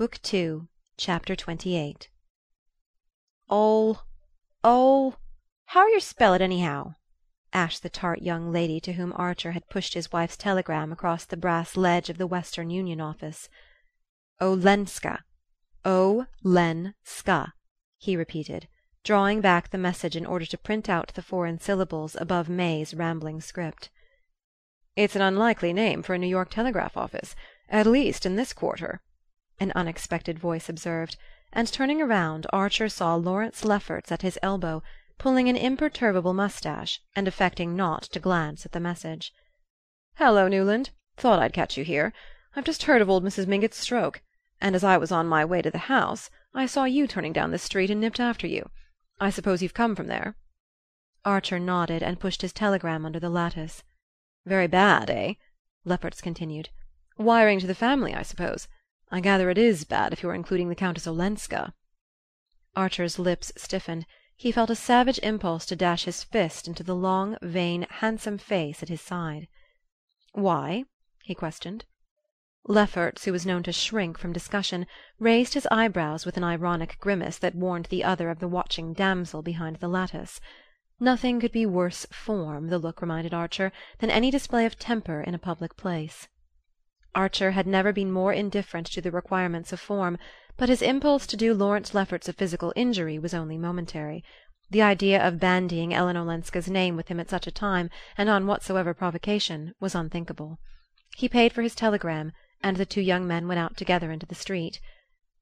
Book Two, Chapter XXVIII "Ol oh, Ol oh, How're yer spell it, anyhow?" asked the tart young lady to whom Archer had pushed his wife's telegram across the brass ledge of the Western Union office. "Olenska O len ska," he repeated, drawing back the message in order to print out the foreign syllables above May's rambling script. "It's an unlikely name for a New York telegraph office at least in this quarter," an unexpected voice observed; and turning around Archer saw Lawrence Lefferts at his elbow, pulling an imperturbable moustache and affecting not to glance at the message. "Hallo, Newland! Thought I'd catch you here. I've just heard of old Mrs. Mingott's stroke, and as I was on my way to the house I saw you turning down this street and nipped after you. I suppose you've come from there?" Archer nodded and pushed his telegram under the lattice. "Very bad, eh?" Lefferts continued. Wiring to the family, I suppose. I gather it IS bad if you're including the Countess Olenska." Archer's lips stiffened; he felt a savage impulse to dash his fist into the long vain handsome face at his side. "Why?" he questioned. Lefferts, who was known to shrink from discussion, raised his eyebrows with an ironic grimace that warned the other of the watching damsel behind the lattice. Nothing could be worse form, the look reminded Archer, than any display of temper in a public place. Archer had never been more indifferent to the requirements of form, but his impulse to do Lawrence Lefferts a physical injury was only momentary. The idea of bandying Ellen Olenska's name with him at such a time, and on whatsoever provocation, was unthinkable. He paid for his telegram, and the two young men went out together into the street.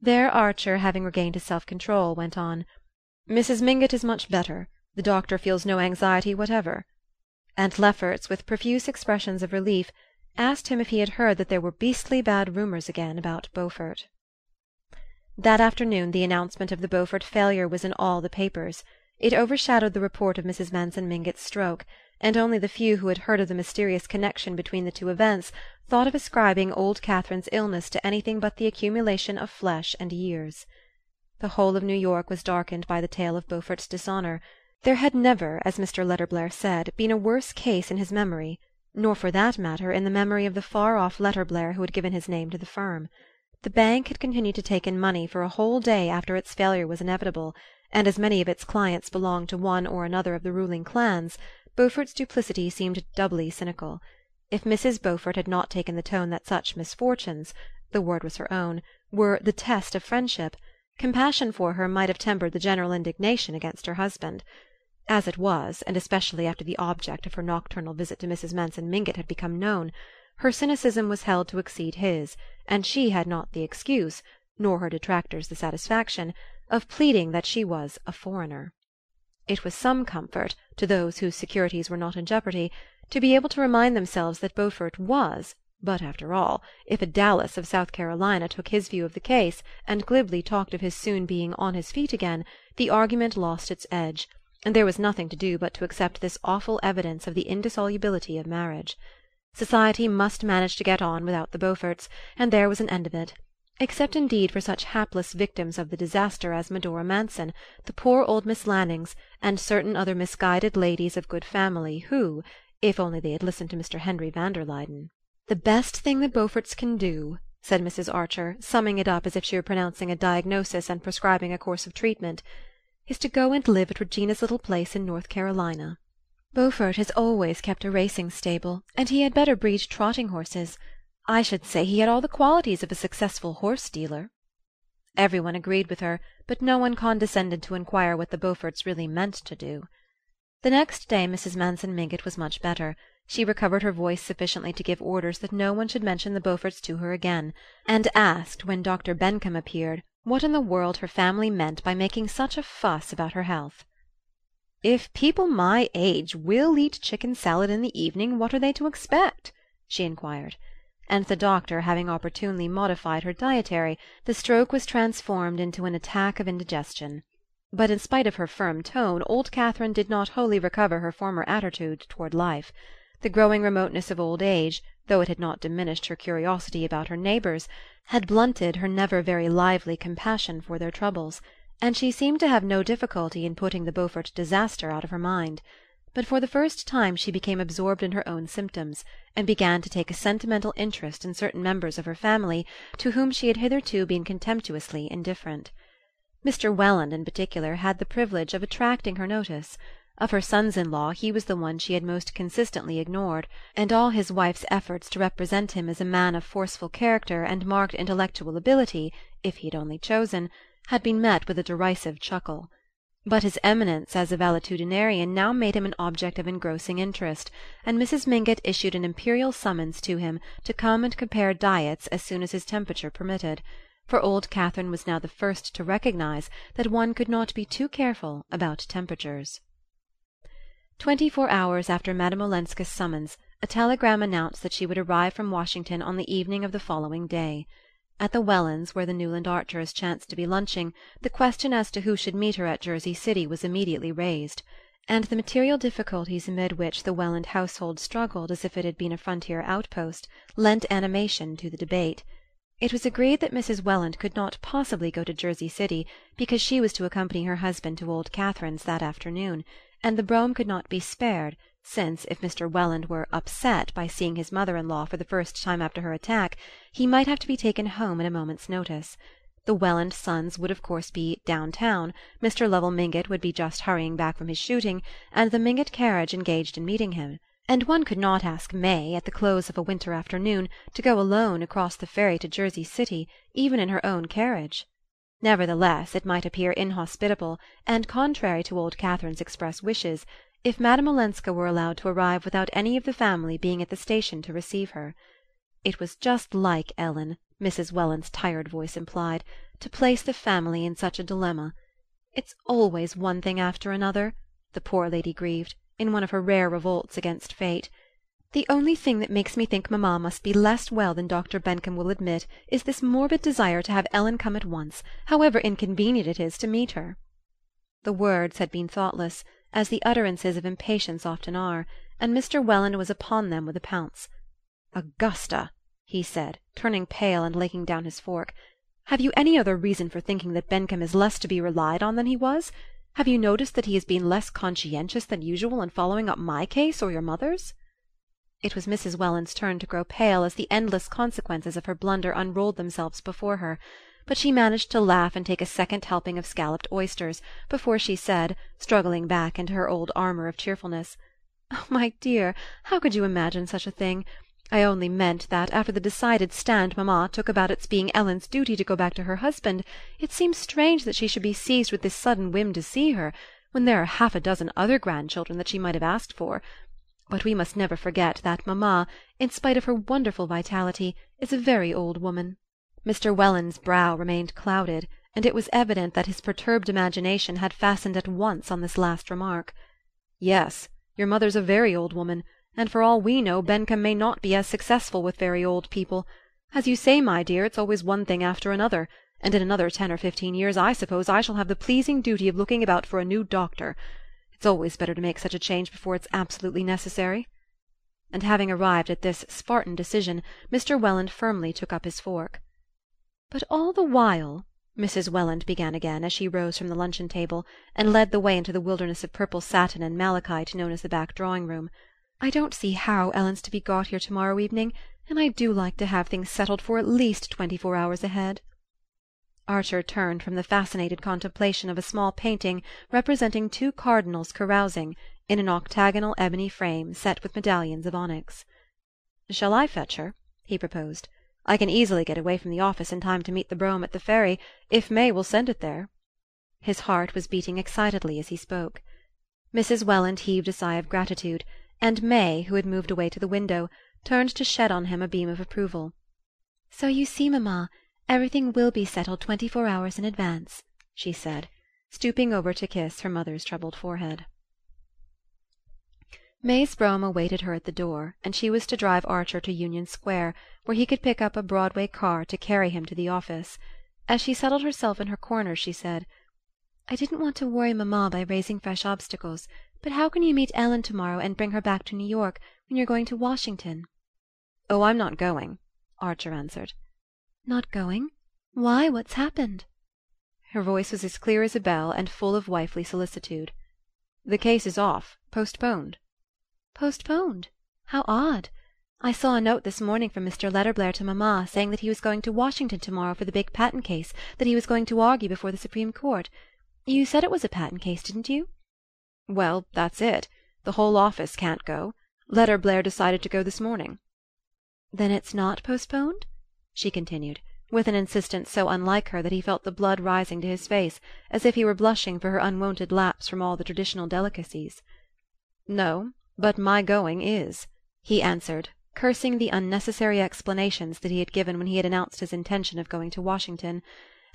There Archer, having regained his self control, went on: "Mrs. Mingott is much better. The doctor feels no anxiety whatever." And Lefferts, with profuse expressions of relief, asked him if he had heard that there were beastly bad rumours again about Beaufort. That afternoon the announcement of the Beaufort failure was in all the papers. It overshadowed the report of Mrs. Manson Mingott's stroke, and only the few who had heard of the mysterious connection between the two events thought of ascribing old Catherine's illness to anything but the accumulation of flesh and years. The whole of New York was darkened by the tale of Beaufort's dishonour. There had never, as Mr. Letterblair said, been a worse case in his memory nor for that matter in the memory of the far off Letterblair who had given his name to the firm. The bank had continued to take in money for a whole day after its failure was inevitable, and as many of its clients belonged to one or another of the ruling clans, Beaufort's duplicity seemed doubly cynical. If Mrs. Beaufort had not taken the tone that such misfortunes the word was her own were the test of friendship, compassion for her might have tempered the general indignation against her husband. As it was, and especially after the object of her nocturnal visit to Mrs. Manson Mingott had become known, her cynicism was held to exceed his, and she had not the excuse, nor her detractors the satisfaction, of pleading that she was a foreigner. It was some comfort, to those whose securities were not in jeopardy, to be able to remind themselves that Beaufort was but after all, if a Dallas of South Carolina took his view of the case, and glibly talked of his soon being on his feet again, the argument lost its edge and there was nothing to do but to accept this awful evidence of the indissolubility of marriage. Society must manage to get on without the Beauforts, and there was an end of it except indeed for such hapless victims of the disaster as Medora Manson, the poor old Miss Lannings, and certain other misguided ladies of good family who if only they had listened to Mr. Henry van der Luyden "The best thing the Beauforts can do," said Mrs. Archer, summing it up as if she were pronouncing a diagnosis and prescribing a course of treatment is to go and live at Regina's little place in North Carolina. Beaufort has always kept a racing stable, and he had better breed trotting horses. I should say he had all the qualities of a successful horse dealer. Every one agreed with her, but no one condescended to inquire what the Beauforts really meant to do. The next day Mrs. Manson Mingott was much better. She recovered her voice sufficiently to give orders that no one should mention the Beauforts to her again, and asked, when Dr. Bencomb appeared, what in the world her family meant by making such a fuss about her health. "If people my age will eat chicken salad in the evening, what are they to expect?" she enquired; and the doctor having opportunely modified her dietary, the stroke was transformed into an attack of indigestion. But in spite of her firm tone old Catherine did not wholly recover her former attitude toward life. The growing remoteness of old age, though it had not diminished her curiosity about her neighbours, had blunted her never very lively compassion for their troubles, and she seemed to have no difficulty in putting the Beaufort disaster out of her mind. but for the first time she became absorbed in her own symptoms, and began to take a sentimental interest in certain members of her family to whom she had hitherto been contemptuously indifferent. Mr. Welland, in particular, had the privilege of attracting her notice. Of her sons in law he was the one she had most consistently ignored, and all his wife's efforts to represent him as a man of forceful character and marked intellectual ability, if he had only chosen, had been met with a derisive chuckle. But his eminence as a valetudinarian now made him an object of engrossing interest, and Mrs. Mingott issued an imperial summons to him to come and compare diets as soon as his temperature permitted; for old Catherine was now the first to recognize that one could not be too careful about temperatures. Twenty-four hours after Madame Olenska's summons a telegram announced that she would arrive from Washington on the evening of the following day. At the Wellands', where the Newland Archers chanced to be lunching, the question as to who should meet her at Jersey City was immediately raised; and the material difficulties amid which the Welland household struggled as if it had been a frontier outpost lent animation to the debate. It was agreed that Mrs. Welland could not possibly go to Jersey City, because she was to accompany her husband to old Catherine's that afternoon and the brougham could not be spared, since, if Mr. Welland were "upset" by seeing his mother in law for the first time after her attack, he might have to be taken home at a moment's notice. The Welland sons would of course be "down town," Mr. Lovell Mingott would be just hurrying back from his shooting, and the Mingott carriage engaged in meeting him; and one could not ask May, at the close of a winter afternoon, to go alone across the ferry to Jersey City, even in her own carriage. Nevertheless it might appear inhospitable, and contrary to old Catherine's express wishes, if Madame Olenska were allowed to arrive without any of the family being at the station to receive her. It was just like Ellen, Mrs. Welland's tired voice implied, to place the family in such a dilemma. "It's always one thing after another," the poor lady grieved, in one of her rare revolts against fate. The only thing that makes me think mamma must be less well than Dr. Bencomb will admit is this morbid desire to have Ellen come at once, however inconvenient it is to meet her." The words had been thoughtless, as the utterances of impatience often are, and Mr. Welland was upon them with a pounce. "Augusta," he said, turning pale and laying down his fork, "have you any other reason for thinking that Bencomb is less to be relied on than he was? Have you noticed that he has been less conscientious than usual in following up my case or your mother's?" It was Mrs. Welland's turn to grow pale as the endless consequences of her blunder unrolled themselves before her; but she managed to laugh and take a second helping of scalloped oysters before she said, struggling back into her old armour of cheerfulness: "Oh, my dear, how could you imagine such a thing? I only meant that, after the decided stand mamma took about its being Ellen's duty to go back to her husband, it seems strange that she should be seized with this sudden whim to see her, when there are half a dozen other grandchildren that she might have asked for. But we must never forget that mamma, in spite of her wonderful vitality, is a very old woman." Mr. Welland's brow remained clouded, and it was evident that his perturbed imagination had fastened at once on this last remark. "Yes, your mother's a very old woman, and for all we know Bencomb may not be as successful with very old people. As you say, my dear, it's always one thing after another, and in another ten or fifteen years I suppose I shall have the pleasing duty of looking about for a new doctor. It's always better to make such a change before it's absolutely necessary." And having arrived at this Spartan decision, Mr. Welland firmly took up his fork. "But all the while," Mrs. Welland began again, as she rose from the luncheon table, and led the way into the wilderness of purple satin and malachite known as the back drawing room, "I don't see how Ellen's to be got here to morrow evening, and I do like to have things settled for at least twenty four hours ahead. Archer turned from the fascinated contemplation of a small painting representing two cardinals carousing, in an octagonal ebony frame set with medallions of onyx. "Shall I fetch her?" he proposed. "I can easily get away from the office in time to meet the brougham at the ferry, if May will send it there." His heart was beating excitedly as he spoke. Mrs. Welland heaved a sigh of gratitude, and May, who had moved away to the window, turned to shed on him a beam of approval. "So you see, mamma. Everything will be settled twenty-four hours in advance," she said, stooping over to kiss her mother's troubled forehead. May's brougham awaited her at the door, and she was to drive Archer to Union Square, where he could pick up a Broadway car to carry him to the office. As she settled herself in her corner she said: "I didn't want to worry mamma by raising fresh obstacles, but how can you meet Ellen to morrow and bring her back to New York, when you're going to Washington?" "Oh, I'm not going," Archer answered. "Not going? Why, what's happened?" Her voice was as clear as a bell and full of wifely solicitude. The case is off postponed." "Postponed? How odd! I saw a note this morning from Mr. Letterblair to mamma saying that he was going to Washington to morrow for the big patent case that he was going to argue before the Supreme Court. You said it was a patent case, didn't you?" "Well, that's it. The whole office can't go. Letterblair decided to go this morning." "Then it's not postponed?" She continued with an insistence so unlike her that he felt the blood rising to his face, as if he were blushing for her unwonted lapse from all the traditional delicacies. "No, but my going is," he answered, cursing the unnecessary explanations that he had given when he had announced his intention of going to Washington,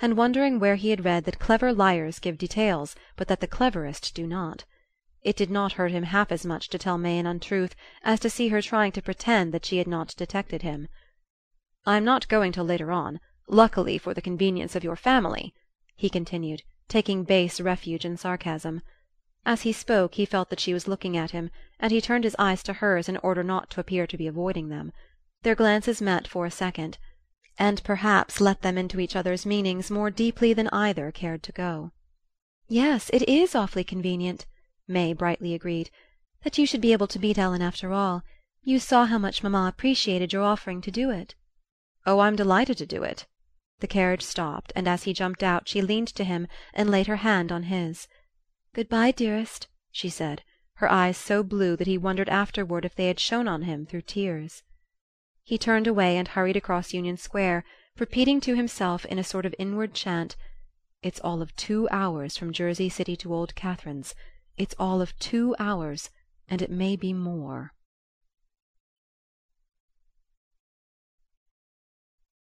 and wondering where he had read that clever liars give details, but that the cleverest do not. It did not hurt him half as much to tell May an untruth as to see her trying to pretend that she had not detected him. I'm not going till later on, luckily for the convenience of your family," he continued, taking base refuge in sarcasm. As he spoke he felt that she was looking at him, and he turned his eyes to hers in order not to appear to be avoiding them. Their glances met for a second, and perhaps let them into each other's meanings more deeply than either cared to go. "Yes, it is awfully convenient," May brightly agreed. "That you should be able to meet Ellen after all. You saw how much mamma appreciated your offering to do it." "Oh, I'm delighted to do it." The carriage stopped, and as he jumped out she leaned to him and laid her hand on his. "Good bye, dearest," she said, her eyes so blue that he wondered afterward if they had shone on him through tears. He turned away and hurried across Union Square, repeating to himself in a sort of inward chant: "It's all of two hours from Jersey City to old Catherine's. It's all of two hours, and it may be more."